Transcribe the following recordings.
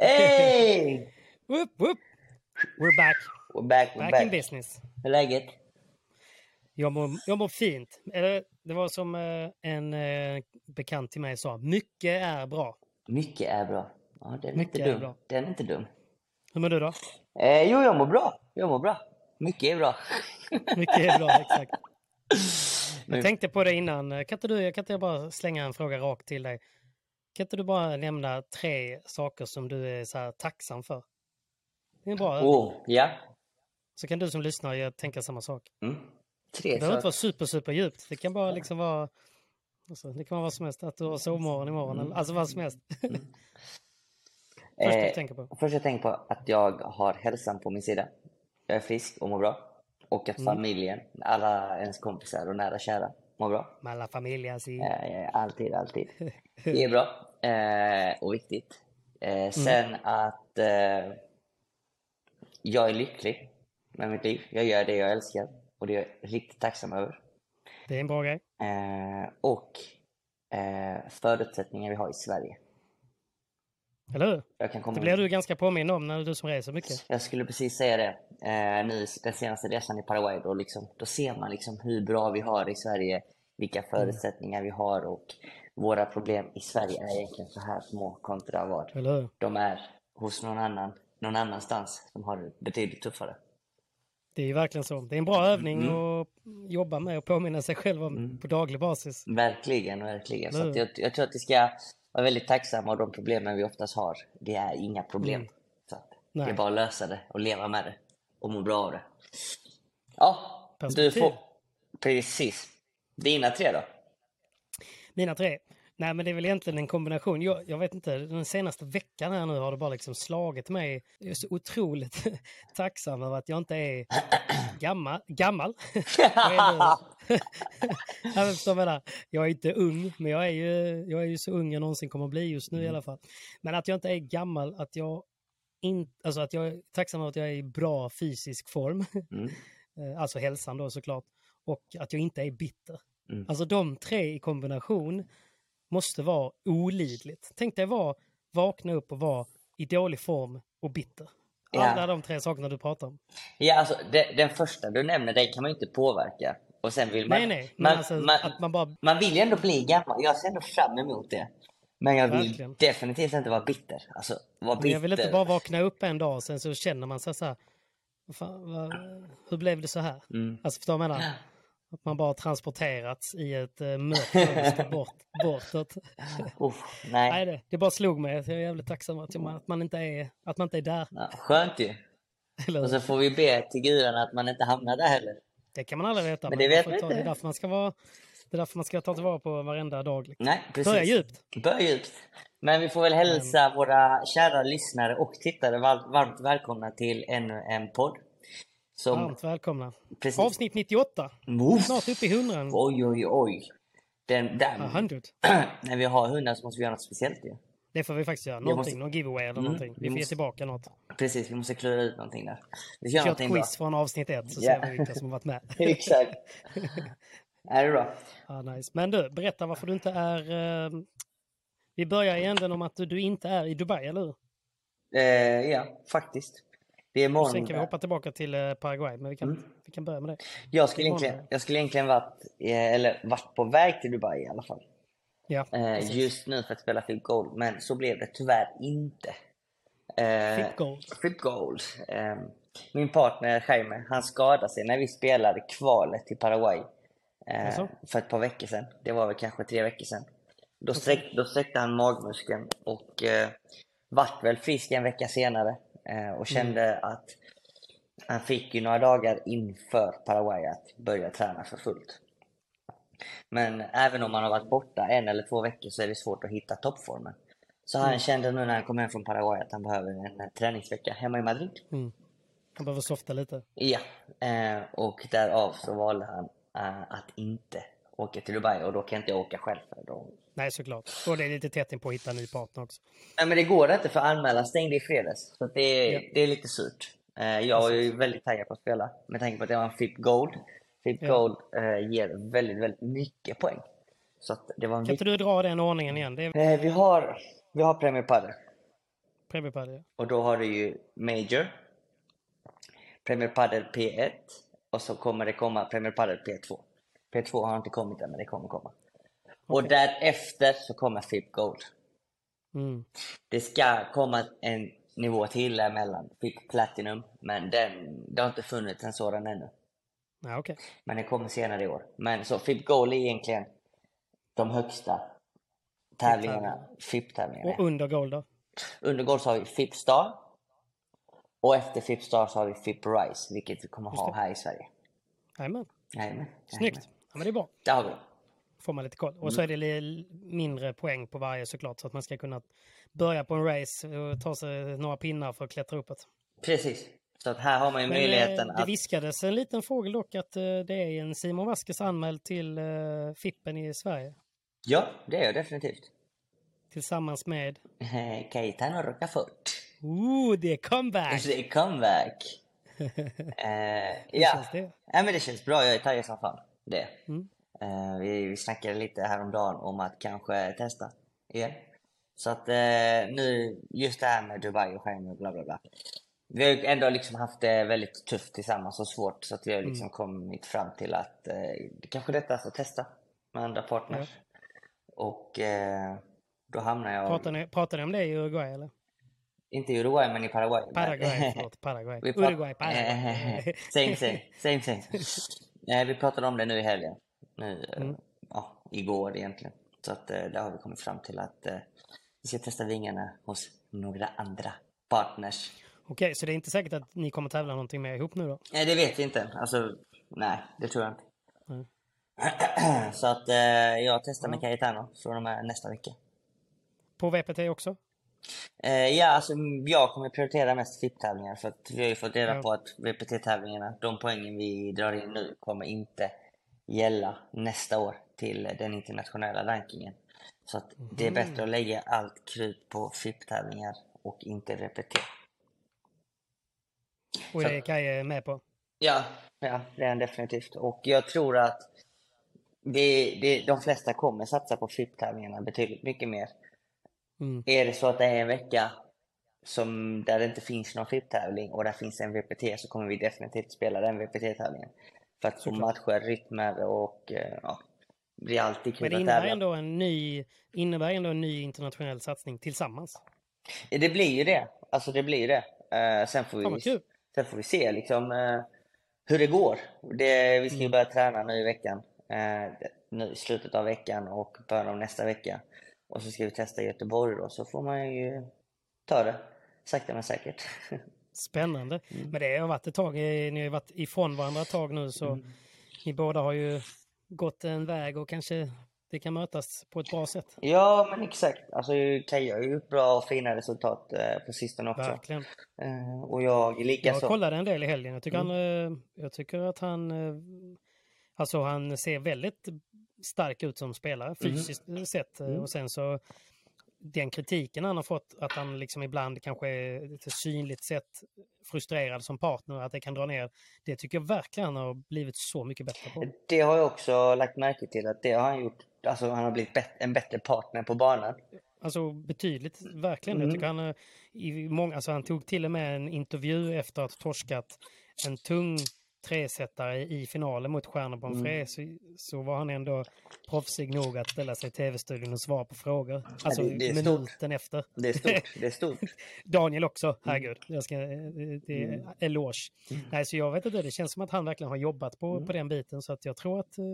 Hey! Whoop, whoop. We're back. We're back, we're Back, back. in business. Hur är läget? Jag mår, jag mår fint. Det var som eh, en eh, bekant till mig sa, mycket är bra. Mycket är bra. Ja, den är Mycket inte är dum. bra. Den är inte dum. Hur mår du då? Eh, jo, jag mår bra. Jag mår bra. Mycket är bra. Mycket är bra, exakt. Jag tänkte på det innan. Kan inte, du, kan inte jag bara slänga en fråga rakt till dig? Kan inte du bara nämna tre saker som du är så tacksam för? Det är en bra. Oh, ja. Så kan du som lyssnar tänka samma sak. Mm. Det Tre behöver inte vara super, super djupt. Det kan bara liksom vara... Alltså, det kan vara vad som helst. Att du har sovmorgon imorgon. eller- Alltså vad som helst. Först du Eh, tänker på. Först jag tänker på att jag har hälsan på min sida. Jag är frisk och mår bra. Och att Mm. familjen, alla ens kompisar och nära kära mår bra. Med alla familjer. si. Eh, alltid, alltid. Det är bra eh, och viktigt. Eh, sen att eh, jag är lycklig med mitt liv. Jag gör det jag älskar och det är jag riktigt tacksam över. Det är en bra grej. Eh, och eh, förutsättningar vi har i Sverige. Eller hur? Det blir du ganska påminn om när du som reser mycket. Jag skulle precis säga det. Eh, nu den senaste resan i Paraguay, då, liksom, då ser man liksom hur bra vi har i Sverige, vilka förutsättningar vi har och våra problem i Sverige är egentligen så här små kontra vad de är hos någon annan, någon annanstans som har det betydligt tuffare. Det är verkligen så. Det är en bra övning Mm. att jobba med och påminna sig själv om på daglig basis. Verkligen, verkligen. Så jag, jag tror att vi ska vara väldigt tacksamma och de problemen vi oftast har, det är inga problem. Så att det är bara att lösa det och leva med det och må bra av det. Ja, du Perspektiv. får... Precis. Dina tre då? Mina tre. Nej, men det är väl egentligen en kombination. Jag, jag vet inte, den senaste veckan här nu har det bara liksom slagit mig. Jag är så otroligt tacksam över att jag inte är gammal. gammal. jag, är jag, jag, inte ung, men jag är, ju, jag är ju så ung jag någonsin kommer att bli just nu i alla fall. Men att jag inte är gammal, att jag, in, alltså att jag är tacksam över att jag är i bra fysisk form. Mm. Eh, alltså hälsan då såklart. Och att jag inte är bitter. Mm. Alltså de tre i kombination måste vara olidligt. Tänk dig vara, vakna upp och vara i dålig form och bitter. Ja. Alla de tre sakerna du pratar om. Ja, alltså det, den första du nämner, den kan man ju inte påverka. Och sen vill man... Nej, nej. Man, alltså, man, man bara... man vill ju ändå bli gammal. Jag ser ändå fram emot det. Men jag vill Verkligen. definitivt inte vara bitter. Alltså, vara bitter. Men jag vill inte bara vakna upp en dag och sen så känner man sig så här. "Vad Fan, vad, hur blev det så här? Mm. Alltså förstår du vad jag menar? Att man bara transporterats i ett uh, mörkt bort, bortåt. Uff, nej. Nej, det, det bara slog mig. Jag är jävligt tacksam att, jag, att, man, inte är, att man inte är där. Ja, skönt ju. Eller, Och så får vi be till gudarna att man inte hamnar där heller. Det kan man aldrig veta. Men men det vet man inte. Det är därför man ska vara... Det är därför man ska ta tillvara på varenda dag. Liksom. Nej, precis. Börja djupt. Börja djupt. Men vi får väl hälsa våra kära lyssnare och tittare var- varmt välkomna till ännu en podd. Som... Varmt välkomna. Precis. Avsnitt 98. Uff. Snart uppe i 100. Oj, oj, oj. Den, Ja, handgjort. när vi har hundar så måste vi göra något speciellt ju. Det får vi faktiskt göra. Någonting, måste- någon giveaway eller Mm, någonting. vi Vi får ge måste- tillbaka något. Precis, vi måste klura ut någonting där. Vi kör kör ett någonting bra. quiz från avsnitt ett så Ja. ser vi vilka som har varit med. Exakt. Är det bra? Ja, nice. Men du, berätta varför du inte är... eh, Vi börjar i änden om att du, du inte är i Dubai, eller hur? Eh, ja, faktiskt. Det är morgon. sen kan vi hoppa tillbaka till eh, Paraguay, men vi kan, Mm. vi kan börja med det. Jag skulle egentligen, jag skulle egentligen varit, eh, eller varit på väg till Dubai i alla fall. Ja, Eh, just nu för att spela Flip Gold, men så blev det tyvärr inte. Eh, Flip Gold. Flip Gold. Eh, min partner Jaime, han skadade sig när vi spelade kvalet till Paraguay. Eh, för ett par veckor sedan. Det var väl kanske tre veckor sedan. Då, sträck, då sträckte han magmuskeln och eh, vart väl frisk en vecka senare. Eh, och kände att han fick ju några dagar inför Paraguay att börja träna för fullt. Men även om man har varit borta en eller två veckor så är det svårt att hitta toppformen. Så han kände nu när han kom hem från Paraguay att han behöver en träningsvecka hemma i Madrid. Mm. Han behöver softa lite. Ja, eh, och därav så valde han eh, att inte åka till Dubai och då kan inte jag åka själv. För då... Nej, såklart. Och det är lite tätt in på att hitta en ny partner också. Nej men det går inte för anmälan stängde i fredags. Så det, är, Ja. det är lite surt. Eh, jag är ju väldigt taggad på att spela med tanke på att jag har en FIP Gold. FIP Ja. Gold eh, ger väldigt, väldigt mycket poäng. Så det var en Kan inte du dra den ordningen igen? Är Eh, vi, har, vi har Premier Padel. Premierpadel. Och då har du ju Major, Premier Padel P1 och så kommer det komma Premier Padel P2. P2 har inte kommit än men det kommer komma. Och Okej. därefter så kommer FIP Gold. Mm. Det ska komma en nivå till emellan, FIP Platinum, men den, det har inte funnits en sådan ännu. Ja, okej. Men den kommer senare i år. Men så FIP Gold är egentligen de högsta tävlingarna, FIP-tävlingarna. Och under Gold då? Under Gold så har vi FIP Star. Och efter FIP Star så har vi FIP Rise, vilket vi kommer ha det. här i Sverige. Jajamän. Snyggt. Ja, men det är bra. Där har vi. Får man lite koll. Och så är det mindre poäng på varje såklart så att man ska kunna börja på en race och ta sig några pinnar för att klättra uppåt. Precis. Så att här har man ju Men möjligheten eh, det att... viskades en liten fågel dock att eh, det är en Simon Vasquez anmäld till eh, Fippen i Sverige. Ja, det är jag definitivt. Tillsammans med... Caetano Rocafort. Ooh, det är comeback! Det är comeback. Hur ja. det? ja, men det känns bra. Jag är taggad som fan. Det. Mm. Eh, vi, vi snackade lite häromdagen om att kanske testa igen. Så att eh, nu, just det här med Dubai och skärm och bla bla bla. Vi har ju ändå liksom haft det väldigt tufft tillsammans och svårt så att vi har liksom Mm. kommit fram till att eh, det kanske är detta att testa med andra partners. Och eh, då hamnar jag, Pratar ni, pratar ni om det i Uruguay eller? inte i Uruguay men i Paraguay. Paraguay, förlåt. Paraguay. Uruguay, Paraguay. same, same, same, same. Nej, vi pratade om det nu i helgen. Nu, Mm. ja, igår egentligen. Så att eh, där har vi kommit fram till att eh, vi ska testa vingarna hos några andra partners. Okej, så det är inte säkert att ni kommer tävla någonting mer ihop nu då? Nej, det vet vi inte. Alltså, nej, det tror jag inte. Så att eh, jag testar med Cayetano från och med nästa vecka. På VPT också? Eh, ja, alltså jag kommer prioritera mest FIP-tävlingar för att vi har ju fått reda Ja. på att VPT-tävlingarna, de poängen vi drar in nu kommer inte gälla nästa år till den internationella rankingen. Så att det är bättre att lägga allt krut på FIP-tävlingar och inte VPT. Och det är Kaje med på? Ja, ja, det är han definitivt. Och jag tror att det, det, de flesta kommer satsa på FIP-tävlingarna betydligt mycket mer. Mm. Är det så att det är en vecka som, där det inte finns någon FIP-tävling och där finns en VPT så kommer vi definitivt spela den VPT-tävlingen. För att få matcher, rytmer och eh, ja, det blir alltid Men kul det att innebär tävla. ändå en ny, innebär ändå en ny internationell satsning tillsammans. Det blir ju det. Alltså det blir det. Eh, sen, får vi, kul! sen får vi se liksom eh, hur det går. Det, vi ska ju Mm. börja träna nu i veckan. Nu i slutet av veckan och början av nästa vecka. Och så ska vi testa Göteborg då, så får man ju ta det sakta men säkert. Spännande. Mm. Men det har varit ett tag, eh, ni har ju varit ifrån varandra ett tag nu så Mm. ni båda har ju gått en väg och kanske det kan mötas på ett bra sätt. Ja, men exakt. Alltså, Kaja har ju bra och fina resultat eh, på sistone också. Verkligen. Eh, och jag Jag likaså. kollade en del i helgen. Jag tycker, Mm. han, eh, jag tycker att han... eh, Alltså han ser väldigt stark ut som spelare fysiskt mm. sett. Mm. Och sen så den kritiken han har fått, att han liksom ibland kanske är lite synligt sett frustrerad som partner, att det kan dra ner. Det tycker jag verkligen han har blivit så mycket bättre på. Det har jag också lagt märke till, att det har han gjort. Alltså han har blivit en bättre partner på banan. Alltså betydligt, verkligen. Mm. Jag tycker han, i många, alltså han tog till och med en intervju efter att torskat en tung tresetare i finalen mot Stjärnor Bonfré mm. så, så var han ändå proffsig nog att ställa sig i tv-studion och svara på frågor. Alltså ja, det, det minuten stort. efter. Det är stort. Det är stort. Daniel också, mm. herregud. Jag ska, det är mm. eloge. Mm. Nej, så jag vet inte, det känns som att han verkligen har jobbat på, mm. på den biten så att jag tror att uh,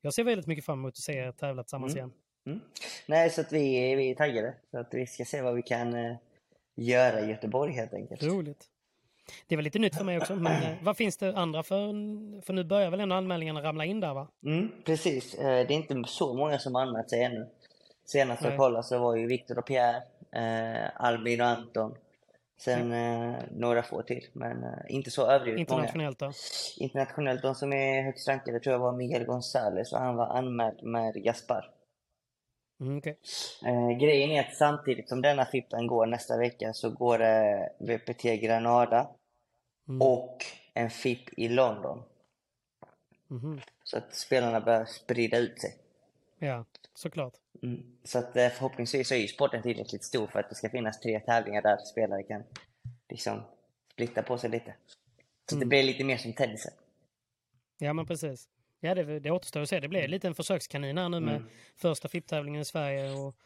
jag ser väldigt mycket fram emot att se er tävla tillsammans mm. igen. Nej, så att vi, vi är taggade. Så att vi ska se vad vi kan göra i Göteborg helt enkelt. Roligt. Det var lite nytt för mig också, men eh, vad finns det andra för? För nu börjar väl ändå anmälningarna ramla in där va? Mm, precis, eh, det är inte så många som har anmält sig ännu. Senast jag kollade så var ju Viktor och Pierre, eh, Albin och Anton. Sen mm. några få till, men inte så överdrivet Internationellt många. då? Internationellt, de som är högst rankade tror jag var Miguel González och han var anmäld med Gaspar. Mm, okay. eh, grejen är att samtidigt som denna Fippen går nästa vecka så går det eh, VPT Granada mm. och en FIP i London. Mm. Så att spelarna börjar sprida ut sig. Ja, såklart. Mm. Så att eh, förhoppningsvis är ju sporten tillräckligt stor för att det ska finnas tre tävlingar där spelare kan liksom splitta på sig lite. Så det mm. blir lite mer som tennisen. Ja, men precis. Ja, det, det återstår att se. Det blir mm. lite en försökskanin här nu med mm. första FIP-tävlingen i Sverige och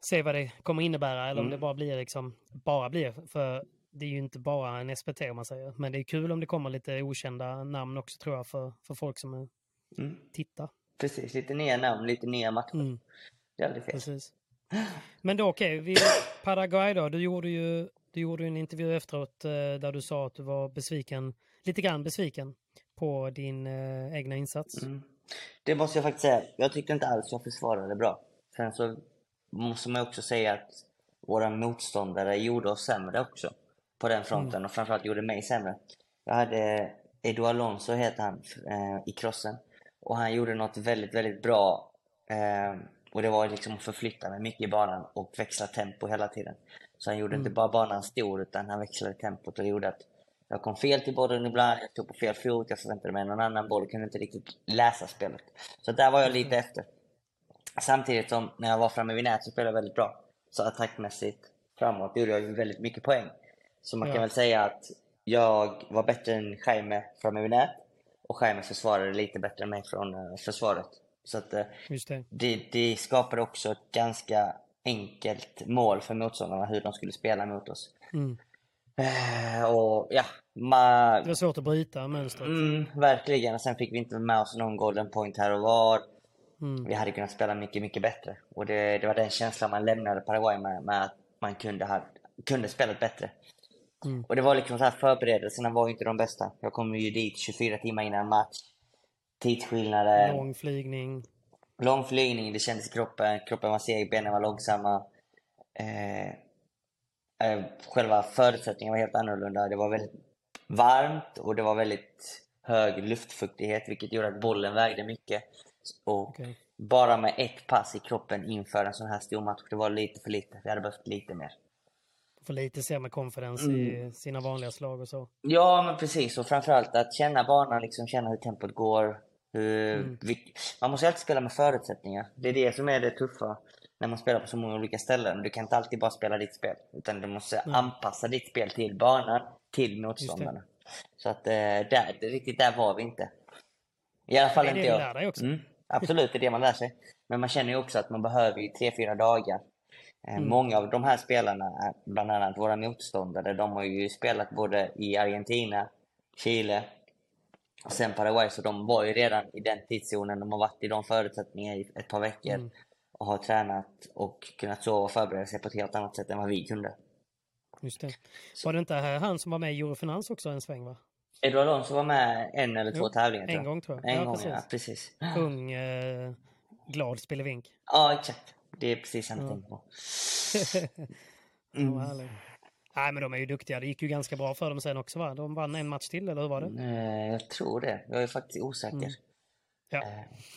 se vad det kommer innebära eller mm. om det bara blir liksom, bara blir, för det är ju inte bara en SPT om man säger. Men det är kul om det kommer lite okända namn också tror jag för, för folk som är, mm. tittar. Precis, lite nya namn, lite nya matcher. Mm. Det är aldrig fel. Precis. Men då okej, okay, Paraguay då, du gjorde ju du gjorde en intervju efteråt eh, där du sa att du var besviken, lite grann besviken på din eh, egna insats. Mm. Det måste jag faktiskt säga. Jag tyckte inte alls jag försvarade bra. Sen så måste man också säga att våra motståndare gjorde oss sämre också. På den fronten mm. och framförallt gjorde mig sämre. Jag hade Edu Alonso heter han eh, i crossen. Och han gjorde något väldigt, väldigt bra. Eh, och det var liksom att förflytta mig mycket i banan och växla tempo hela tiden. Så han gjorde mm. inte bara banan stor utan han växlade tempot och det gjorde att jag kom fel till bollen ibland, jag stod på fel fot, jag förväntade mig någon annan boll, kunde inte riktigt läsa spelet. Så där var jag lite mm. efter. Samtidigt som när jag var framme vid nät så spelade jag väldigt bra. Så attackmässigt framåt gjorde jag väldigt mycket poäng. Så man ja. kan väl säga att jag var bättre än Jaime framme vid nät och Jaime försvarade lite bättre än mig från uh, försvaret. Så att, uh, det. Det, det skapade också ett ganska enkelt mål för motståndarna hur de skulle spela mot oss. Mm. Eh, och ja, man... Det var svårt att bryta mönstret. Mm, verkligen. Och sen fick vi inte med oss någon golden point här och var. Mm. Vi hade kunnat spela mycket, mycket bättre. Och det, det var den känslan man lämnade Paraguay med, med att man kunde ha kunde spelat bättre. Mm. Och det var liksom så här, förberedelserna var ju inte de bästa. Jag kom ju dit 24 timmar innan match. Tidsskillnader. Lång flygning. Lång flygning, det kändes i kroppen. Kroppen var seg, benen var långsamma. Eh, Eh, själva förutsättningarna var helt annorlunda. Det var väldigt varmt och det var väldigt hög luftfuktighet vilket gjorde att bollen vägde mycket. Och okay. bara med ett pass i kroppen inför en sån här stor match, det var lite för lite. Vi hade behövt lite mer. Få lite confidence mm. i sina vanliga slag och så. Ja, men precis. Och framförallt att känna banan, liksom känna hur tempot går. Hur, mm. vi, man måste alltid spela med förutsättningar. Det är det som är det tuffa när man spelar på så många olika ställen. Du kan inte alltid bara spela ditt spel. Utan du måste mm. anpassa ditt spel till banan, till motståndarna. Så att eh, där, riktigt där var vi inte. I alla fall inte jag. Det är det också. Mm, absolut, det är det man lär sig. Men man känner ju också att man behöver ju tre, fyra dagar. Eh, mm. Många av de här spelarna, bland annat våra motståndare, de har ju spelat både i Argentina, Chile och sen Paraguay, så de var ju redan i den tidszonen. De har varit i de förutsättningarna i ett par veckor. Mm och har tränat och kunnat sova och förbereda sig på ett helt annat sätt än vad vi kunde. Just det. Var det inte han som var med i Eurofinans också en sväng va? Edward Alonso var med en eller två jo, tävlingar En gång tror jag. En ja, gång, precis. ja. Precis. Ung, eh, glad spelevink. Ja, exakt. Det är precis han jag tänkte på. mm. Nej, men de är ju duktiga. Det gick ju ganska bra för dem sen också va? De vann en match till, eller hur var det? Eh, jag tror det. Jag är faktiskt osäker. Mm. Ja. Eh,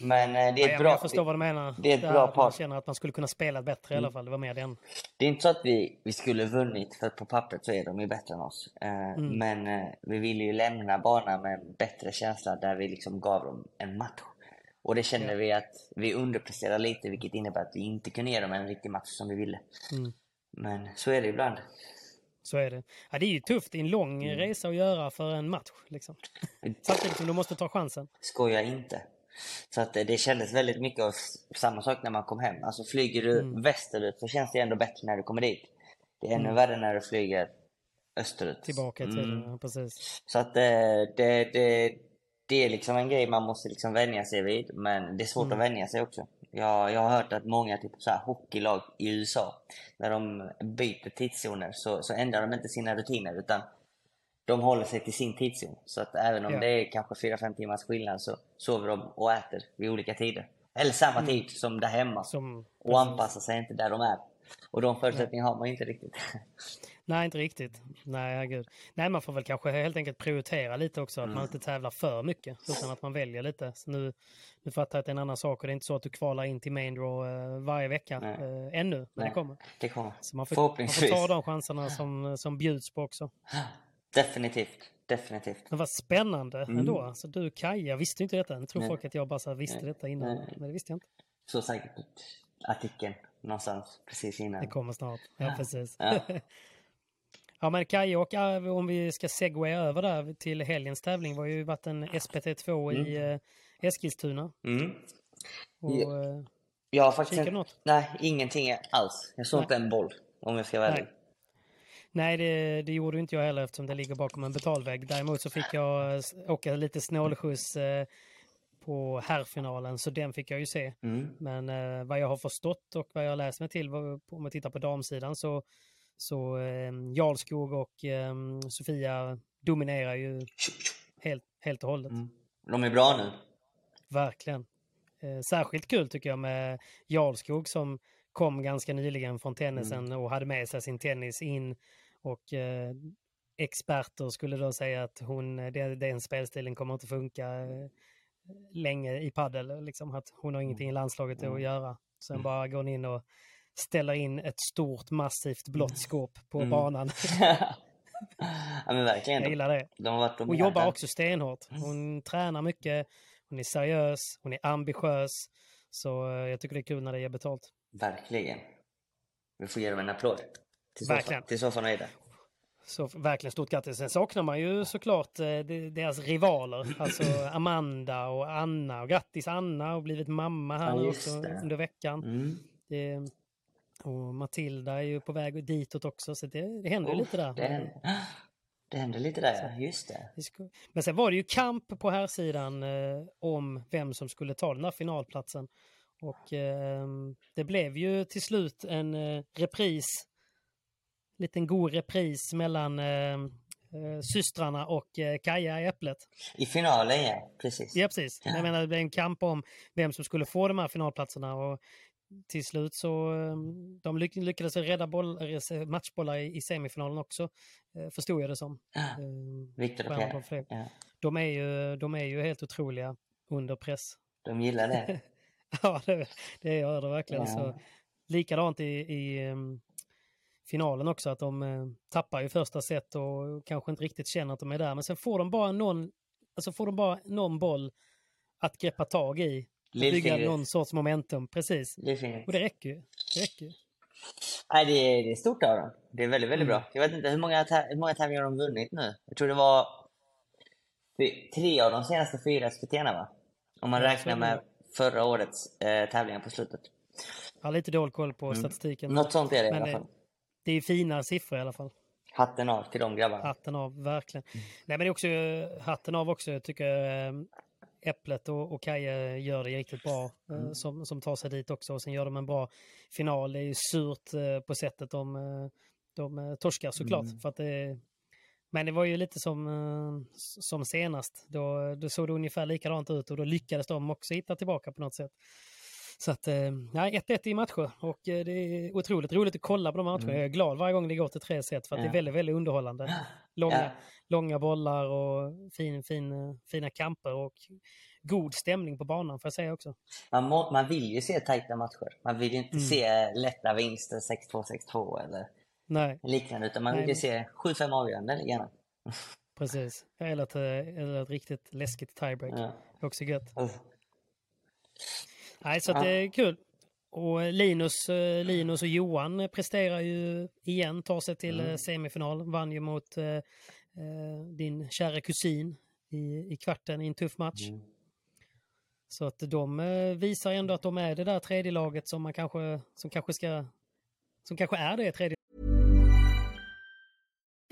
Men eh, det är Ja, ett men bra... jag förstår vad du menar. det är ett bra par. känner att man skulle kunna spela bättre i alla fall. Det var mer den. Det är inte så att vi, vi skulle vunnit, för på pappret så är de ju bättre än oss. Eh, Mm. Men vi ville ju lämna banan med en bättre känsla där vi liksom gav dem en match. Och det kände Ja. vi att vi underpresterade lite, vilket innebär att vi inte kunde ge dem en riktig match som vi ville. Mm. Men så är det ibland. Så är det. Ja, det är ju tufft. Det är en lång Mm. resa att göra för en match. Liksom. Samtidigt som du måste ta chansen. Skoja inte. Så att det kändes väldigt mycket av samma sak när man kom hem. Alltså flyger du Mm. västerut så känns det ändå bättre när du kommer dit. Det är ännu Mm. värre när du flyger österut. Tillbaka i Mm. Ja, precis. Så att eh, det, det, det är liksom en grej man måste liksom vänja sig vid. Men det är svårt Mm. att vänja sig också. Jag, jag har hört att många typ så här hockeylag i USA, när de byter tidszoner så, så ändrar de inte sina rutiner utan de håller sig till sin tidszon. Så att även om Ja. det är kanske 4-5 timmars skillnad så sover de och äter vid olika tider. Eller samma tid som där hemma. Mm. Som, och precis. anpassar sig inte där de är. Och de förutsättningarna har man inte riktigt. Nej, inte riktigt. Nej, herregud. Nej, man får väl kanske helt enkelt prioritera lite också. Att Mm. man inte tävlar för mycket. Utan att man väljer lite. Så nu, nu fattar jag att det är en annan sak. Och det är inte så att du kvalar in till main draw eh, varje vecka. Eh, ännu. Men Nej. det kommer. Det kommer. Så man får, man får ta de chanserna som, som bjuds på också. Definitivt. Definitivt. Men vad spännande Mm. ändå. Alltså, du Kaja, jag visste inte detta. Jag tror Nej. folk att jag bara så visste Nej. detta innan. Nej. Men det visste jag inte. Så säkert artikeln någonstans precis innan. Det kommer snart. Ja, precis. Ja. Ja men Kaja och äh, om vi ska segwaya över där till helgens tävling var ju varit en SPT2 i eh, Eskilstuna. Mm. Och, Ja. eh, Jag har faktiskt inte, något? Nej, ingenting alls. Jag såg Nej. inte en boll, om jag ska vara ärlig. Nej det, det gjorde inte jag heller eftersom det ligger bakom en betalvägg. Däremot så fick jag eh, åka lite snålskjuts eh, på herrfinalen så den fick jag ju se. Mm. Men eh, vad jag har förstått och vad jag läst mig till om man tittar på damsidan så, så eh, Jarlskog och eh, Sofia dominerar ju helt, helt och hållet. Mm. De är bra nu. Verkligen. Eh, särskilt kul tycker jag med Jarlskog som kom ganska nyligen från tennisen och hade med sig sin tennis in. Och eh, experter skulle då säga att hon, det, den spelstilen kommer inte funka eh, länge i padel. Liksom, att hon har ingenting i landslaget att göra. Sen bara går hon in och ställer in ett stort massivt blått skåp på Mm. banan. ja men verkligen. jag De, gillar det. de har varit Hon jobbar också stenhårt. Hon tränar mycket, hon är seriös, hon är ambitiös. Så eh, jag tycker det är kul när det ger betalt. Verkligen. Vi får ge dem en applåd. Till Verkligen. Sofa, till Sofa Nöjda. Så verkligen stort grattis. Sen saknar man ju såklart eh, de- deras rivaler. Alltså Amanda och Anna. Och grattis Anna har blivit mamma här Ja, nu också under veckan. Mm. Det, och Matilda är ju på väg ditåt också. Så det, det händer ju lite där. Det det händer lite där, ja. Just det. Men sen var det ju kamp på här sidan eh, om vem som skulle ta den här finalplatsen. Och eh, det blev ju till slut en eh, repris, liten god repris mellan eh, eh, systrarna och eh, Kaja i Äpplet. I finalen, ja. Precis. Ja, precis. Jag menar, det blev en kamp om vem som skulle få de här finalplatserna. Och till slut så eh, de lyck lyckades rädda boll, matchbollar i, i semifinalen också, eh, förstod jag det som. Ja. Viktor och fler. Ja. de är ju, de är ju helt otroliga under press. De gillar det. ja, det, det gör det verkligen. Ja. Så, likadant i, i um, finalen också, att de uh, tappar ju första set och kanske inte riktigt känner att de är där. Men sen får de bara någon, alltså får de bara någon boll att greppa tag i. Bygga någon sorts momentum, precis. Och det räcker ju. Det räcker ju. Nej, det är, det är stort av dem. Det är väldigt, väldigt Mm. bra. Jag vet inte hur många, hur många tävlingar har de vunnit nu? Jag tror det var tre av de senaste fyra SPT-erna, va? Om man Ja, räknar med förra årets eh, tävlingar på slutet. Har lite dålig koll på statistiken. Mm. Något sånt är det i alla det, fall. det är ju fina siffror i alla fall. Hatten av till de grabbarna. Hatten av, verkligen. Mm. Nej men det är också eh, hatten av också, jag tycker eh, Äpplet och, och Kaja gör det riktigt bra eh, Mm. som, som tar sig dit också och sen gör de en bra final. Det är ju surt eh, på sättet de, eh, de eh, torskar såklart. Mm. För att det, men det var ju lite som, eh, som senast. Då, då såg det ungefär likadant ut och då lyckades de också hitta tillbaka på något sätt. Så att, eh, nej, 1-1 i matcher och eh, det är otroligt roligt att kolla på de matcherna. Jag är glad varje gång det går till tre set för att det är Mm. Ja. väldigt, väldigt underhållande. Långa, Ja. långa bollar och fin, fin, fina kamper och god stämning på banan får jag säga också. Man, må, man vill ju se tajta matcher. Man vill ju inte Mm. se lätta vinster 6-2, 6-2 eller Nej, liknande. Utan man Nej, vill se 7-5 avgörande gärna. precis. Eller ett, eh, eller ett riktigt läskigt tiebreak. Ja. Också gött. Uff. Nej, så att det är kul. Och Linus, eh, Linus och Johan presterar ju igen, tar sig till Mm. eh, semifinal. Vann ju mot eh, eh, din kära kusin i, i kvarten i en tuff match. Mm. Så att de eh, visar ändå att de är det där tredje laget som man kanske, som kanske ska, som kanske är det tredje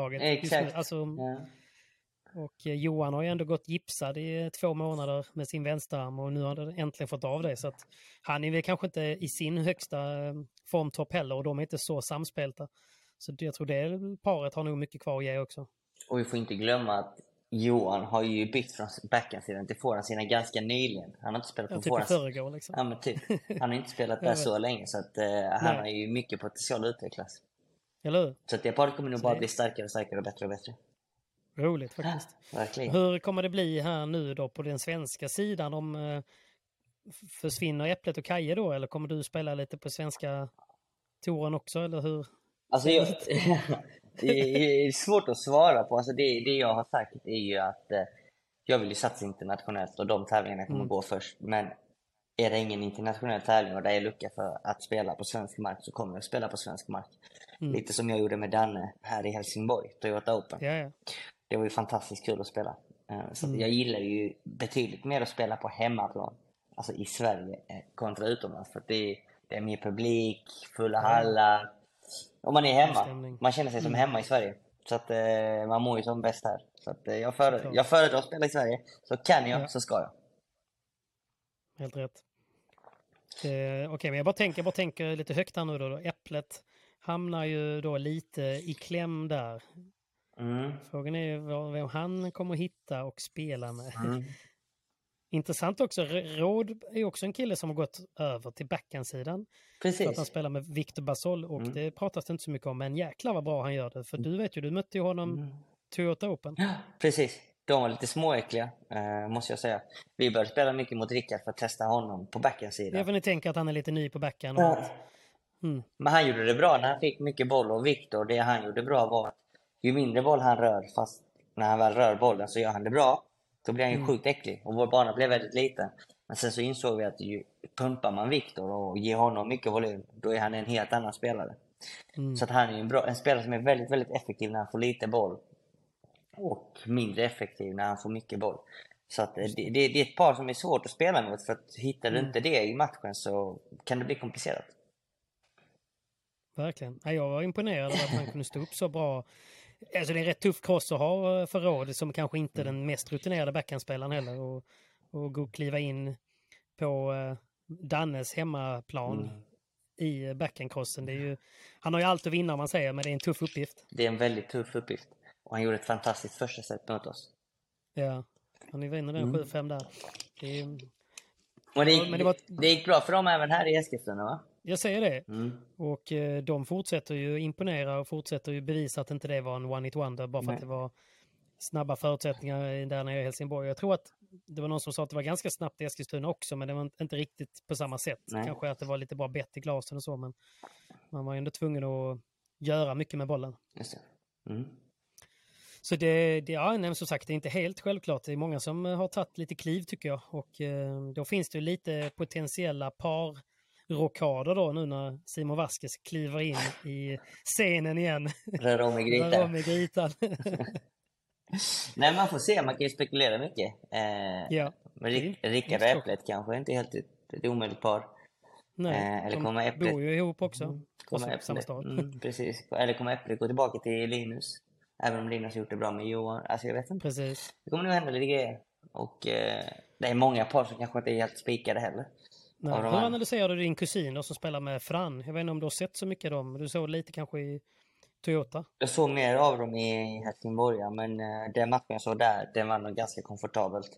Laget. Exakt. Alltså, Ja. Och eh, Johan har ju ändå gått gipsad i två månader med sin vänsterarm och nu har han äntligen fått av det. Så att han är väl kanske inte i sin högsta eh, formtopp heller och de är inte så samspelta. Så jag tror det paret har nog mycket kvar att ge också. Och vi får inte glömma att Johan har ju bytt från backhandsidan till forehandsidan ganska nyligen. Han har inte spelat Ja, på typ i forehandsidan. förrgår liksom. Ja men typ. Han har inte spelat där så länge så att eh, han har ju mycket potential att utvecklas. Eller hur? Så att det paret kommer nog bara det- bli starkare och starkare och bättre och bättre. Roligt faktiskt. Verkligen. Hur kommer det bli här nu då på den svenska sidan? Om eh, försvinner Äpplet och Kaje då eller kommer du spela lite på svenska touren också eller hur? Alltså jag, det är svårt att svara på. Alltså det, det jag har sagt är ju att eh, jag vill ju satsa internationellt och de tävlingarna kommer Mm. gå först. Men är det ingen internationell tävling och det är lucka för att spela på svensk mark så kommer jag spela på svensk mark. Mm. Lite som jag gjorde med Danne här i Helsingborg, Toyota Open. Ja, ja. Det var ju fantastiskt kul att spela. Eh, Så Mm. jag gillar ju betydligt mer att spela på hemmaplan, alltså i Sverige, eh, kontra utomlands. För det är, det är mer publik, fulla hallar. Och man är hemma. Man känner sig som hemma i Sverige. Så att eh, man mår ju som bäst här. Så att jag, föredrar, jag föredrar att spela i Sverige. Så kan jag Ja. så ska jag. Helt rätt. Eh, Okej, men jag bara, tänker, jag bara tänker lite högt här nu då, då. Äpplet hamnar ju då lite i kläm där. Mm. Frågan är ju vad, vem han kommer hitta och spela med. Mm. Intressant också, Råd är också en kille som har gått över till backhandsidan. För att han Precis. spelar med Victor Basol och Mm. det pratas det inte så mycket om, men jäklar vad bra han gör det. För du vet ju, du mötte ju honom Mm. Toyota Open. Ja, precis. De var lite småäckliga, eh, måste jag säga. Vi började spela mycket mot Rickard för att testa honom på backhandsidan. för ni tänker att han är lite ny på backhand. Ja. Mm, Men han gjorde det bra när han fick mycket boll och Viktor, det han gjorde bra var att ju mindre boll han rör, fast när han väl rör bollen så gör han det bra, då blir han ju Mm. sjukt äcklig. Och vår bana blev väldigt liten. Men sen så insåg vi att ju pumpar man Viktor och ger honom mycket volym, då är han en helt annan spelare. mm, Så att han är en, bra, en spelare som är väldigt, väldigt effektiv när han får lite boll. Och mindre effektiv när han får mycket boll. Så att det, det, det är ett par som är svårt att spela mot för att hittar du Mm. inte det i matchen så kan det bli komplicerat. Verkligen. Ja, jag var imponerad att han kunde stå upp så bra. Alltså det är en rätt tuff cross att ha eh, för råd som kanske inte är den mest rutinerade backhandspelaren heller. Och, och gå och kliva in på eh, Dannes hemmaplan Mm. i backhandcrossen. Det är ju, han har ju allt att vinna om man säger, men det är en tuff uppgift. Det är en väldigt tuff uppgift. Och han gjorde ett fantastiskt första set mot oss. Ja, han vinner den Mm. 7-5 där. Det är, det gick, men det var- det gick bra för dem även här i Eskilstuna va? Jag säger det. Mm. Och eh, de fortsätter ju imponera och fortsätter ju bevisa att inte det var en one hit wonder bara för Nej. att det var snabba förutsättningar där nere i Helsingborg. Jag tror att det var någon som sa att det var ganska snabbt i Eskilstuna också, men det var inte riktigt på samma sätt. Nej. Kanske att det var lite bra bett i glasen och så, men man var ju ändå tvungen att göra mycket med bollen. Mm. Så det, det ja, nej, som sagt, det är inte helt självklart. Det är många som har tagit lite kliv tycker jag. Och eh, då finns det lite potentiella par rockader då nu när Simon Vasquez kliver in i scenen igen. Rör om i grytan. Rör om i grytan. Nej, man får se. Man kan ju spekulera mycket. Eh, ja. Men Rick, Rickard och Äpplet kanske inte helt ett, ett omöjligt par. Nej, Eh, eller de kommer Äpplet... bor ju ihop också. Mm, Kommer Äpplet... samma stad. Mm, precis. Eller kommer Äpplet gå tillbaka till Linus? Även om Linus har gjort det bra med Johan. Alltså jag vet inte. Precis. Det kommer nog hända lite grejer. Och eh, det är många par som kanske inte är helt spikade heller. Nej. Hur analyserar du din kusin då, som spelar med Fran? Jag vet inte om du har sett så mycket av dem. Du såg lite kanske i Toyota? Jag såg mer av dem i Helsingborg, men eh, den matchen jag såg där, den var nog ganska komfortabelt.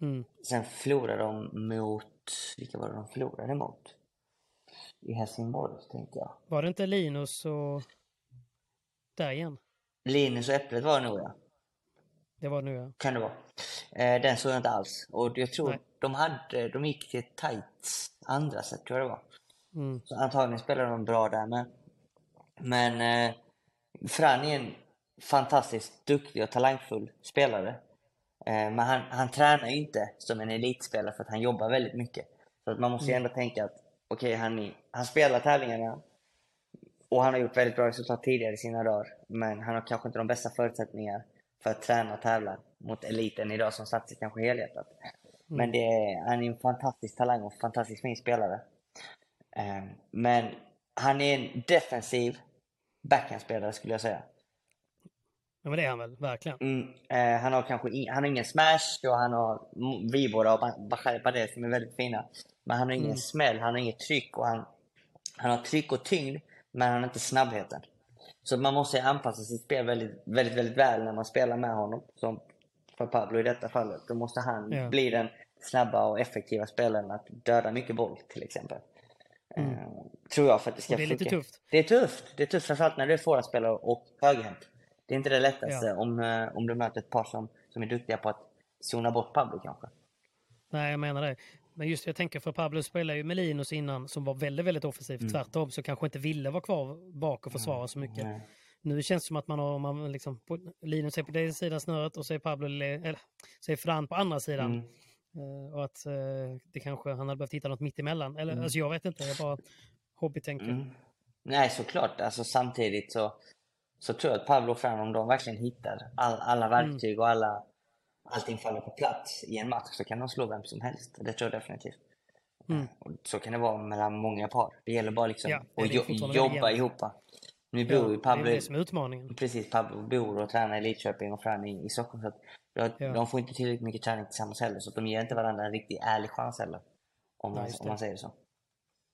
Mm. Sen förlorade de mot... Vilka var det de förlorade mot? I Helsingborg, tänkte jag. Var det inte Linus och... Där igen? Linus och Äpplet var det nog, ja. Det var nu ja. Kan det vara. Eh, den såg jag inte alls. Och jag tror Nej. de hade... De gick till tight andra set, tror jag det var. Mm. Så antagligen spelade de bra där med. Men eh, Fran är en fantastiskt duktig och talangfull spelare. Eh, men han, han tränar ju inte som en elitspelare för att han jobbar väldigt mycket. Så att man måste ju ändå tänka att okej, han, är- han spelar tävlingarna och han har gjort väldigt bra resultat tidigare i sina dagar. Men han har kanske inte de bästa förutsättningar för att träna och tävla mot eliten idag som satsar kanske helhjärtat. Men det är, han är en fantastisk talang och fantastiskt fin spelare. Eh, men han är en defensiv backhandspelare skulle jag säga. Ja, men det är han väl, verkligen. Mm, eh, han har kanske in, han har ingen smash och han har mm, Vibora och Ba- Bachar Badel som är väldigt fina. Men han har ingen Mm. smäll, han har inget tryck och han, han har tryck och tyngd men han har inte snabbheten. Så man måste anpassa sitt spel väldigt, väldigt, väldigt väl när man spelar med honom. Som för Pablo i detta fallet. Då måste han Ja. bli den snabba och effektiva spelaren att döda mycket boll till exempel. Eh, tror jag för att det ska Mm. Och det är lite funka. tufft. Det är tufft. Det är tufft framförallt när du är forwardspelare och högerhänt. Det är inte det lättaste Ja. om, eh, om du möter ett par som, som är duktiga på att zona bort Pablo kanske. Nej, jag menar det. Men just jag tänker för Pablo spelade ju med Linus innan som var väldigt, väldigt offensivt. Mm. Tvärtom så kanske inte ville vara kvar bak och försvara så mycket. Nej. Nu känns det som att man har, man liksom, Linus är på den sidan snöret och så är Pablo, le- eller så är Fran på andra sidan. Mm. Eh, och att eh, det kanske, han hade behövt hitta något mitt emellan. Eller alltså jag vet inte, jag bara hobbytänker. Mm. Nej, såklart. Alltså, samtidigt så, så tror jag att Pablo och Fran, om de verkligen hittar all, alla verktyg och alla, allting faller på plats i en match så kan de slå vem som helst. Det tror jag definitivt. Mm. Så kan det vara mellan många par. Det gäller bara liksom Ja, det att jo- jobba ihop. Nu Ja, bor ju det Pablo... är det som är utmaningen. Precis, Pablo bor och tränar i Lidköping och Fran i, i Stockholm. Så att Ja. De får inte tillräckligt mycket träning tillsammans heller. Så de ger inte varandra en riktigt ärlig chans heller. Om man, om det. man säger så.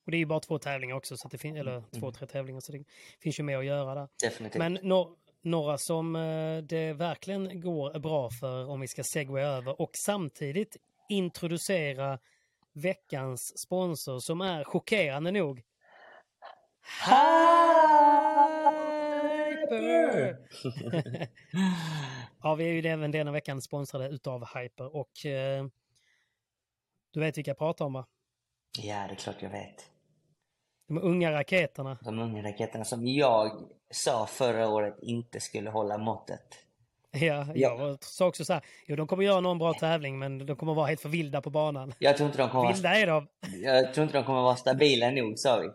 Och det är ju bara två tävlingar också, så att det fin- eller två, tre tävlingar, så det finns ju mer att göra där. Definitivt. Men no några som eh, det verkligen går bra för, om vi ska segway över, och samtidigt introducera veckans sponsor som är chockerande nog Hyper! ja, vi är ju även denna veckan sponsrade utav Hyper och eh, du vet vilka jag pratar om va? Ja, det är klart jag vet. De unga raketerna. De unga raketerna som jag sa förra året inte skulle hålla måttet. Ja, jag sa också så här, jo de kommer göra någon bra tävling men de kommer vara helt för vilda på banan. Jag tror inte de kommer, Vilda är de. jag tror inte de kommer vara stabila nog, sa vi.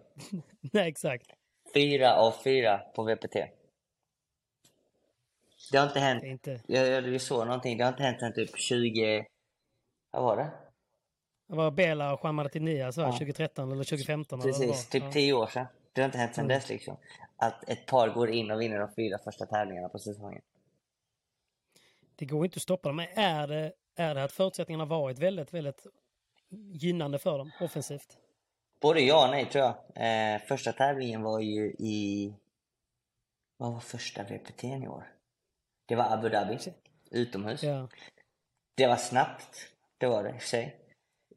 Nej, exakt. Fyra av fyra på VPT. Det har inte hänt. Inte... Jag, jag, jag såg någonting. Det har inte hänt sedan typ 20... Vad var det? Det var Bela och Juan Martinez? Ja. 2013 eller 2015. eller vad det Precis, var. typ tio år sedan. Det har inte hänt sedan Mm. dess liksom. Att ett par går in och vinner de fyra första tävlingarna på säsongen. Det går inte att stoppa dem. Men är det, är det att förutsättningarna varit väldigt, väldigt gynnande för dem offensivt? Både ja och nej tror jag. Eh, första tävlingen var ju i... Vad var första VPT i år? Det var Abu Dhabi. Utomhus. Ja. Det var snabbt. Det var det i och för sig.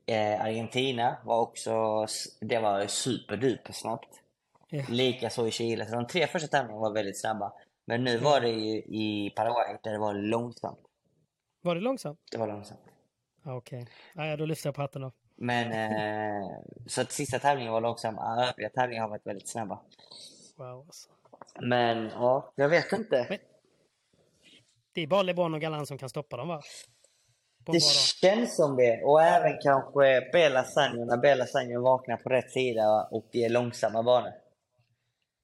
Eh, Argentina var också... Det var superduper snabbt. Ja. Likaså i Chile. Så de tre första tävlingarna var väldigt snabba. Men nu var det ju i Paraguay där det var långsamt. Var det långsamt? Det var långsamt. Ja, Okej. Ja, då lyfter jag på hatten då. Men eh, så att sista tävlingen var långsam. Övriga tävlingar har varit väldigt snabba. Wow. Alltså. Men ja, jag vet inte. Men- Det är bara LeBron och Galan som kan stoppa dem va? Det känns som det. Och även kanske Bela Sanjo, när Bela Sanjo vaknar på rätt sida och det är långsamma banor.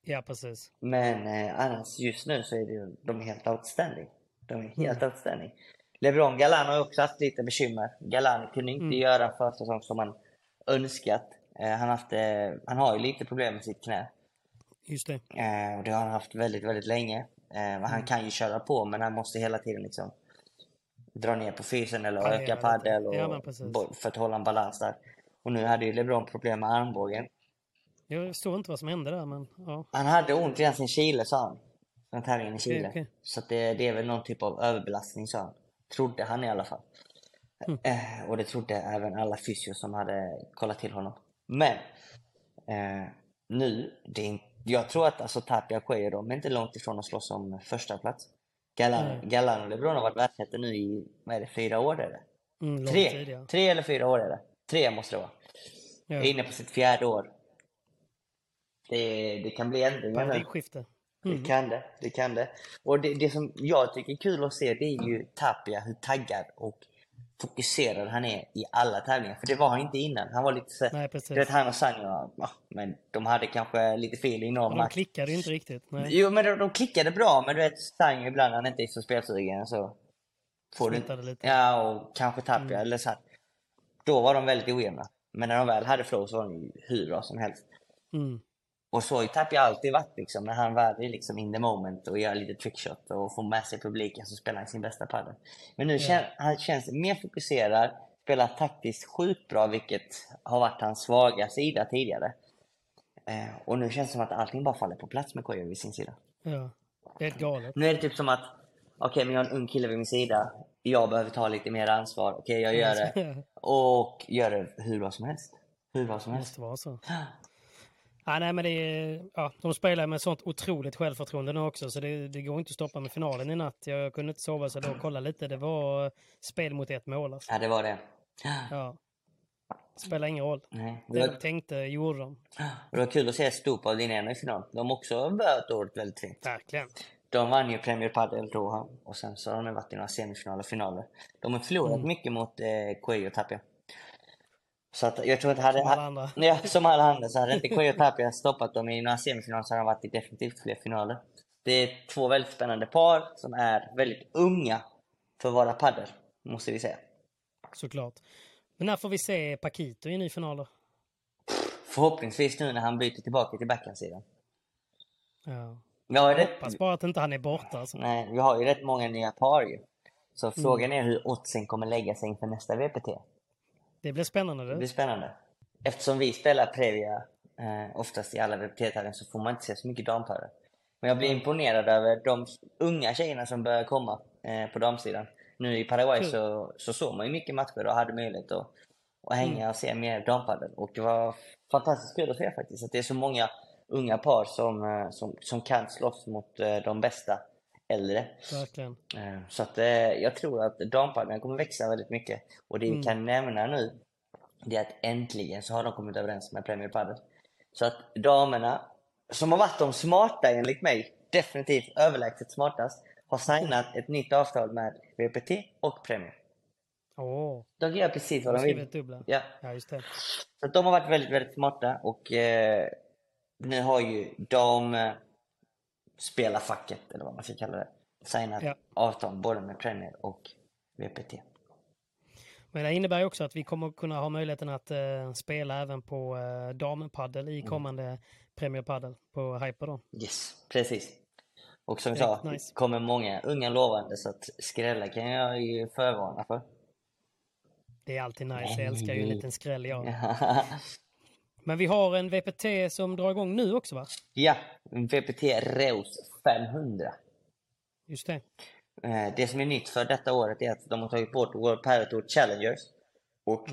Ja, precis. Men eh, annars just nu så är det, de är helt outstanding. De är helt Mm. outstanding. LeBron Galan har också haft lite bekymmer. Galan kunde inte Mm. göra en försäsong som han önskat. Eh, han, haft, eh, han har ju lite problem med sitt knä. Just det. Eh, och det har han haft väldigt, väldigt länge. Eh, men han Mm. kan ju köra på, men han måste hela tiden liksom dra ner på fysen eller Parera öka padel och, Ja, för att hålla en balans där. Och nu hade ju LeBron problem med armbågen. Jag förstår inte vad som hände där, men ja. Han hade ont redan sin Chile, sa han. Från tävlingen i Chile. okej. Så att det, det är väl någon typ av överbelastning, sa han. Trodde han i alla fall. Mm. Eh, och det trodde även alla fysios som hade kollat till honom. Men eh, nu, det är, jag tror att alltså, Tapia och Cuello, de är inte långt ifrån att slåss om första plats. Galan, Nej. Galan och LeBron har varit världsettor nu i, vad är det, fyra år är det? Mm, Tre, tid, ja. tre eller fyra år är det. Tre måste det vara. ja. Är inne på sitt fjärde år. Det, det kan bli ändringar nu. Paradigmskifte. Mm. Det kan det, det kan det. Och det, det som jag tycker är kul att se det är ju Tapia, hur taggad och fokuserad han är i alla tävlingar. För det var han inte innan. Han var lite så... Nej. Du vet, han och Sanjo, ja, men de hade kanske lite fel i någon Ja, de match. klickade ju inte riktigt. Nej. Jo, men de, de klickade bra, men du vet Sanjo ibland när han inte är så spelsugen så... Får du Smittade lite. Ja, och kanske Tapia Mm. eller så här. Då var de väldigt ojämna. Men när de väl hade flow så var de hur bra som helst. Mm. Och så har alltid varit liksom, när han är liksom in the moment och gör lite trickshot och får med sig publiken så spelar han sin bästa padel. Men nu kän, han känns mer fokuserad, spelar taktiskt sjukt bra vilket har varit hans svaga sida tidigare. Eh, och nu känns det som att allting bara faller på plats med Kojo vid sin sida. Ja. Det är helt galet. Nu är det typ som att, okej men jag har en ung kille vid min sida, jag behöver ta lite mer ansvar, okej jag gör det. Och gör det hur bra som helst. Hur bra som Det helst. måste vara så. Ja, nej, men det är, ja, de spelar med sånt otroligt självförtroende nu också, så det, det går inte att stoppa med finalen i natt. Jag kunde inte sova så då kolla lite. Det var spel mot ett mål. Alltså. Ja det var det. Ja. Spelar ingen roll. Nej, det Det var, tänkte gjorde de. det var kul att se Stupa och Dineno i final. De har också börjat året väldigt fint. Verkligen. De vann ju Premier Padel då och sen så har de varit i några semifinaler och finaler. De har förlorat Mm. mycket mot eh, Cuello och Tapia. Så att jag tror att hade... Som alla andra. Ja, som alla andra. Så hade inte Cuello och Tapia stoppat dem i några semifinaler så hade de varit i definitivt fler finaler. Det är två väldigt spännande par som är väldigt unga för att vara padel, måste vi säga. Såklart. Men när får vi se Paquito i ny finaler? Förhoppningsvis nu när han byter tillbaka till backhandsidan. Ja. Har ju Jag rätt, hoppas bara att inte han är borta. Alltså. nej, vi har ju rätt många nya par ju. Så Mm. frågan är hur oddsen kommer lägga sig inför nästa VPT. Det blir spännande. Det blir spännande. Eftersom vi spelar Previa eh, oftast i alla VPT-tävlingar så får man inte se så mycket damparer. Men jag blir imponerad över de unga tjejerna som börjar komma eh, på damsidan. Nu i Paraguay Kul. så, så såg man ju mycket matcher och hade möjlighet att, att hänga och se mer dampadel. Och det var fantastiskt kul att se faktiskt. Att det är så många unga par som, eh, som, som kan slåss mot eh, de bästa äldre. Verkligen. Eh, Så att eh, jag tror att dampaddeln kommer växa väldigt mycket. Och det vi Mm. kan nämna nu, det är att äntligen så har de kommit överens med Premier Padel. Så att damerna, som har varit de smarta enligt mig, definitivt överlägset smartast, har signat ett nytt avtal med VPT och Premier. Åh, De gör precis vad de vill. dubbla. Ja. Ja, just det. Så de har varit väldigt, väldigt smarta och eh, nu har ju de eh, spelarfacket, eller vad man ska kalla det, signat Ja. avtal både med Premier och VPT. Men det innebär ju också att vi kommer kunna ha möjligheten att eh, spela även på eh, dampaddel Mm. i kommande Premier Padel på Hyper då. Yes, precis. Och som är sa, nice. kommer många unga lovande så att skrälla kan jag ju förvarna för. Det är alltid nice, jag älskar ju en liten skräll jag. Men vi har en VPT som drar igång nu också va? ja VPT Reus 500. Just det. Eh, Det som är nytt för detta året är att de har tagit bort World Padel Tour Challengers och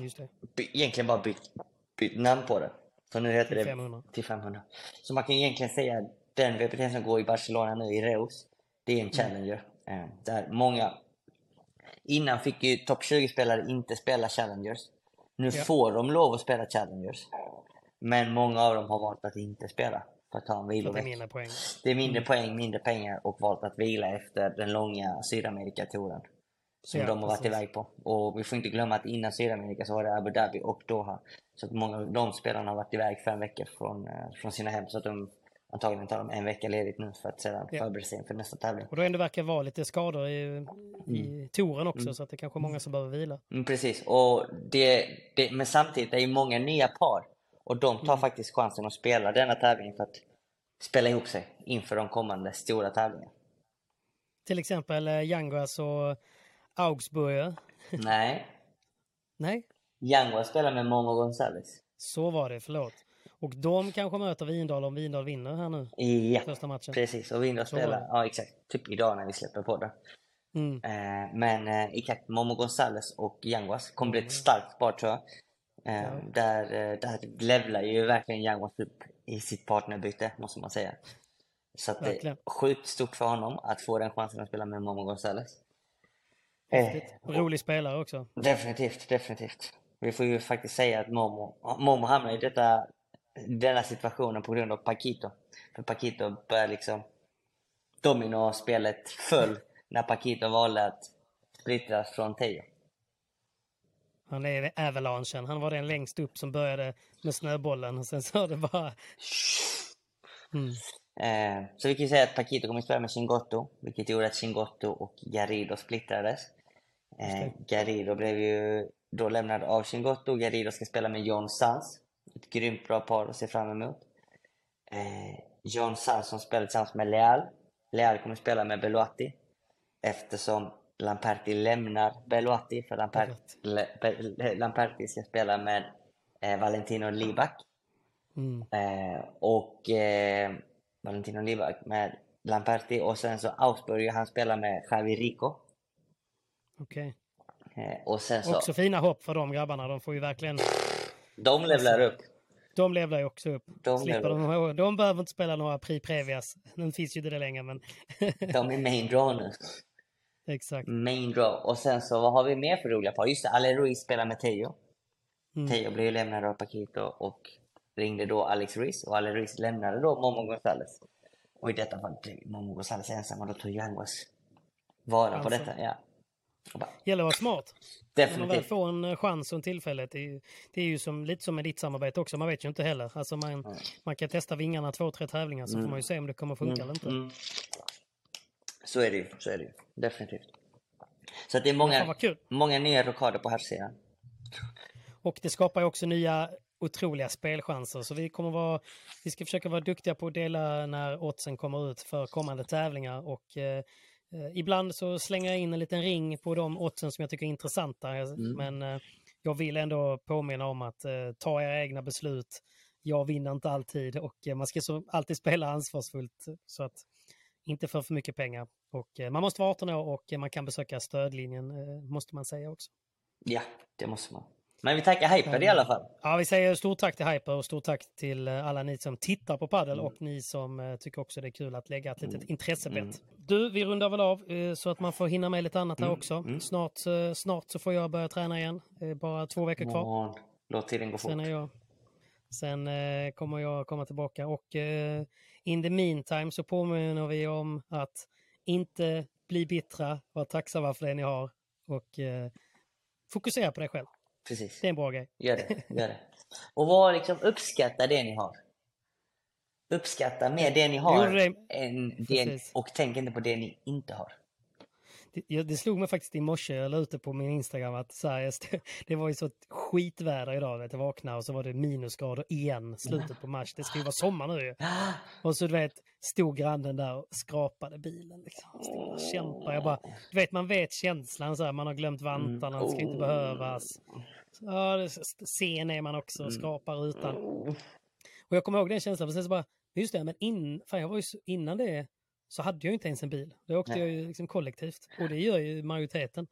det. egentligen bara bytt, bytt namn på det. Så nu heter Till det 500. till 500. Så man kan egentligen säga att den VPT som går i Barcelona nu i Reus, det är en Challenger. Eh, Där många... Innan fick ju topp 20-spelare inte spela Challengers. Nu Ja. får de lov att spela Challengers. Men många av dem har valt att inte spela. för att ta en att det är viloveck. mindre poäng. Det är mindre Mm. poäng, mindre pengar och valt att vila efter den långa Sydamerikatouren. Som Ja, de har varit precis. iväg på. Och vi får inte glömma att innan Sydamerika så var det Abu Dhabi och Doha. Så att många av de spelarna har varit iväg fem veckor från, eh, från sina hem. Så att de antagligen tar de en vecka ledigt nu för att sedan Ja. förbereda sig inför nästa tävling. Och då ändå verkar vara lite skador i, i touren också Mm. så att det kanske är många som behöver vila. Mm, precis, och det, det, men samtidigt det är många nya par. Och de tar Mm. faktiskt chansen att spela denna tävling för att spela ihop sig inför de kommande stora tävlingarna. Till exempel eh, Yanguas och Augsburger. Nej, Nej, Yanguas spelar med Momo Gonzales. så var det, förlåt. Och de kanske möter Vindal om Vindal vinner här nu, Ja, första matchen. precis. Och Vindal spelar, ja exakt, typ idag när vi släpper på det. Mm. Eh, men eh, exakt, Momo Gonzales och Yanguas kommer bli ett starkt par tror jag. Ja. Där, eh, där levlar ju verkligen Yanguas upp i sitt partnerbyte, måste man säga. Så att det är sjukt stort för honom att få den chansen att spela med Momo Gonzales. Eh. Rolig spelare också. definitivt, definitivt. Vi får ju faktiskt säga att Momo, Momo hamnar i detta, denna situationen på grund av Paquito. För Paquito började liksom... Domino-spelet föll när Paquito valde att splittras från Teo. Han är avalanchen. Han var den längst upp som började med snöbollen och sen så har det bara... Mm. Eh, så vi kan ju säga att Paquito kommer att spela med Chingotto, vilket gjorde att Chingotto och Garrido splittrades. Eh, Garrido blev ju då lämnad av Chingotto. Garrido ska spela med John Sans. Ett grymt bra par att se fram emot. Eh, John Sans som spelar tillsammans med Leal. Leal kommer att spela med Beloatti. Eftersom Lamperti lämnar Beloatti, för Lamperti, Lamperti ska spela med eh, Valentino Libak. Mm. Eh, och eh, Valentino Libak med Lamperti och sen så Augsburg, han spelar med Javi Rico. Okej. Eh, och sen så, Också fina hopp för de grabbarna. De får ju verkligen... de levlar upp. De levlar ju också upp. De Slipper de, de behöver inte spela några Prix Previas. Nu finns ju inte det längre, men... De är main draw nu. Exakt. Main draw. Och sen så, vad har vi mer för roliga par? Just det, Ale Ruiz spelar med Teo. Mm. Teo blev ju lämnad av Paquito och ringde då Alex Ruiz. Och Ale Ruiz lämnade då Momo Gonzales. Och i detta fall blev Momo Gonzales ensam och då tog Yanguas vara på Alltså. detta. Ja. Bara, Gäller att vara smart. När man väl definitivt. får en eh, chans och en tillfälle. Det är, ju- det är ju som, lite som med ditt samarbete också. Man vet ju inte heller. Alltså man, man kan testa vingarna två, tre tävlingar så får man ju se om det kommer funka eller inte. Mm. Så är det ju. Så är det ju. Definitivt. Så det är många, kul. många nya rockader på här sidan. Och det skapar ju också nya otroliga spelchanser. Så vi kommer vara, vi ska försöka vara duktiga på att dela när oddsen kommer ut för kommande tävlingar. Och eh, ibland så slänger jag in en liten ring på de oddsen som jag tycker är intressanta. Men eh, jag vill ändå påminna om att eh, ta era egna beslut. Jag vinner inte alltid och eh, man ska så alltid spela ansvarsfullt så att inte för för mycket pengar. Och eh, man måste vara 18 år och man kan besöka stödlinjen, eh, måste man säga också. Ja, det måste man. Men vi tackar Hyper i alla fall. Ja, vi säger stort tack till Hyper och stort tack till eh, alla ni som tittar på padel och ni som tycker också det är kul att lägga ett litet intressebett. Du, vi rundar väl av så att man får hinna med lite annat här också. Snart, eh, snart så får jag börja träna igen. Bara två veckor kvar. Morgon. Låt tiden gå fort. Sen, är jag, sen kommer jag komma tillbaka och in the meantime så påminner vi om att inte bli bittra, vara tacksamma för det ni har och eh, fokusera på det själv. Precis. Det är en bra grej. Gör det. Gör det. Och var liksom, uppskatta det ni har. Uppskatta mer det ni har det. än det, och tänk inte på det ni inte har. Det, det slog mig faktiskt i morse, jag la ute på min Instagram att så här, det var ju så skitväder idag. Vet, jag vaknade och så var det minusgrader igen, slutet på mars. Det ska ju vara sommar nu ju. Och så du vet, stod grannen där och skrapade bilen. Liksom. Stod och kämpade. Jag bara, du vet, man vet känslan så här, man har glömt vantarna, det ska inte behövas. Så, Ja, det- sen är man också, skrapar rutan. Och jag kommer ihåg den känslan, för sen så bara, just det, men in, fan, jag var ju så, innan det så hade jag inte ens en bil. Då åkte Nej. jag ju liksom kollektivt. Och det gör ju majoriteten.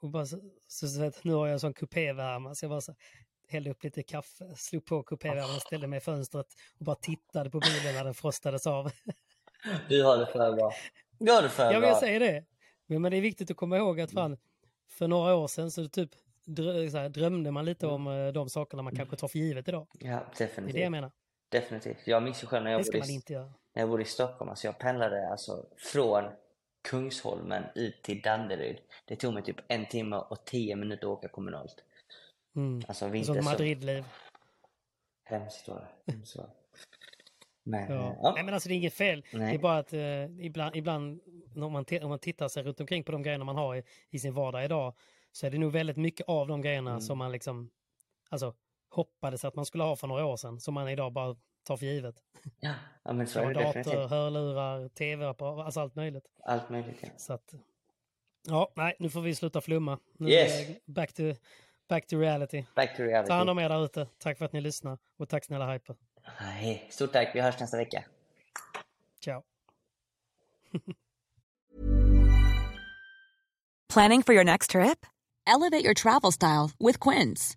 Och bara så, så, så vet, nu har jag en sån kupévärmare så jag bara så, hällde upp lite kaffe, slog på kupévärmaren, ställde mig i fönstret och bara tittade på bilen när den frostades av. Du har det för bra. Du har det för Ja, men bra. jag säger det. Men, men det är viktigt att komma ihåg att fan, för några år sedan så typ drö, så här, drömde man lite om eh, de sakerna man kanske tar för givet idag. Ja, Det är definitivt. det jag menar. definitivt. Jag minns ju själv när jag, Det ska man inte göra. När jag bodde i Stockholm. Alltså jag pendlade alltså från Kungsholmen ut till Danderyd. Det tog mig typ en timme och tio minuter att åka kommunalt. Mm. Alltså vinter så Madridliv. hemskt var det. Hemskt var det. Men, Ja. ja. ja. Nej men alltså det är inget fel. Nej. Det är bara att eh, ibland, ibland när man, om man tittar sig runt omkring på de grejerna man har i, i sin vardag idag så är det nog väldigt mycket av de grejerna Mm. som man liksom alltså hoppades att man skulle ha för några år sedan som man idag bara tar för givet. ja. ja men så är det dator, definitivt. hörlurar, tv-apparater, alltså allt möjligt. Allt möjligt ja. Så att, ja, nej, nu får vi sluta flumma. Nu Yes. det back to, back to reality. Back to reality. Ta hand om er där ute. Tack för att ni lyssnar och tack snälla Hyper. Hej. Stort tack, vi hörs nästa vecka. Ciao. Planning for your next trip? Elevate your travel style with Quince.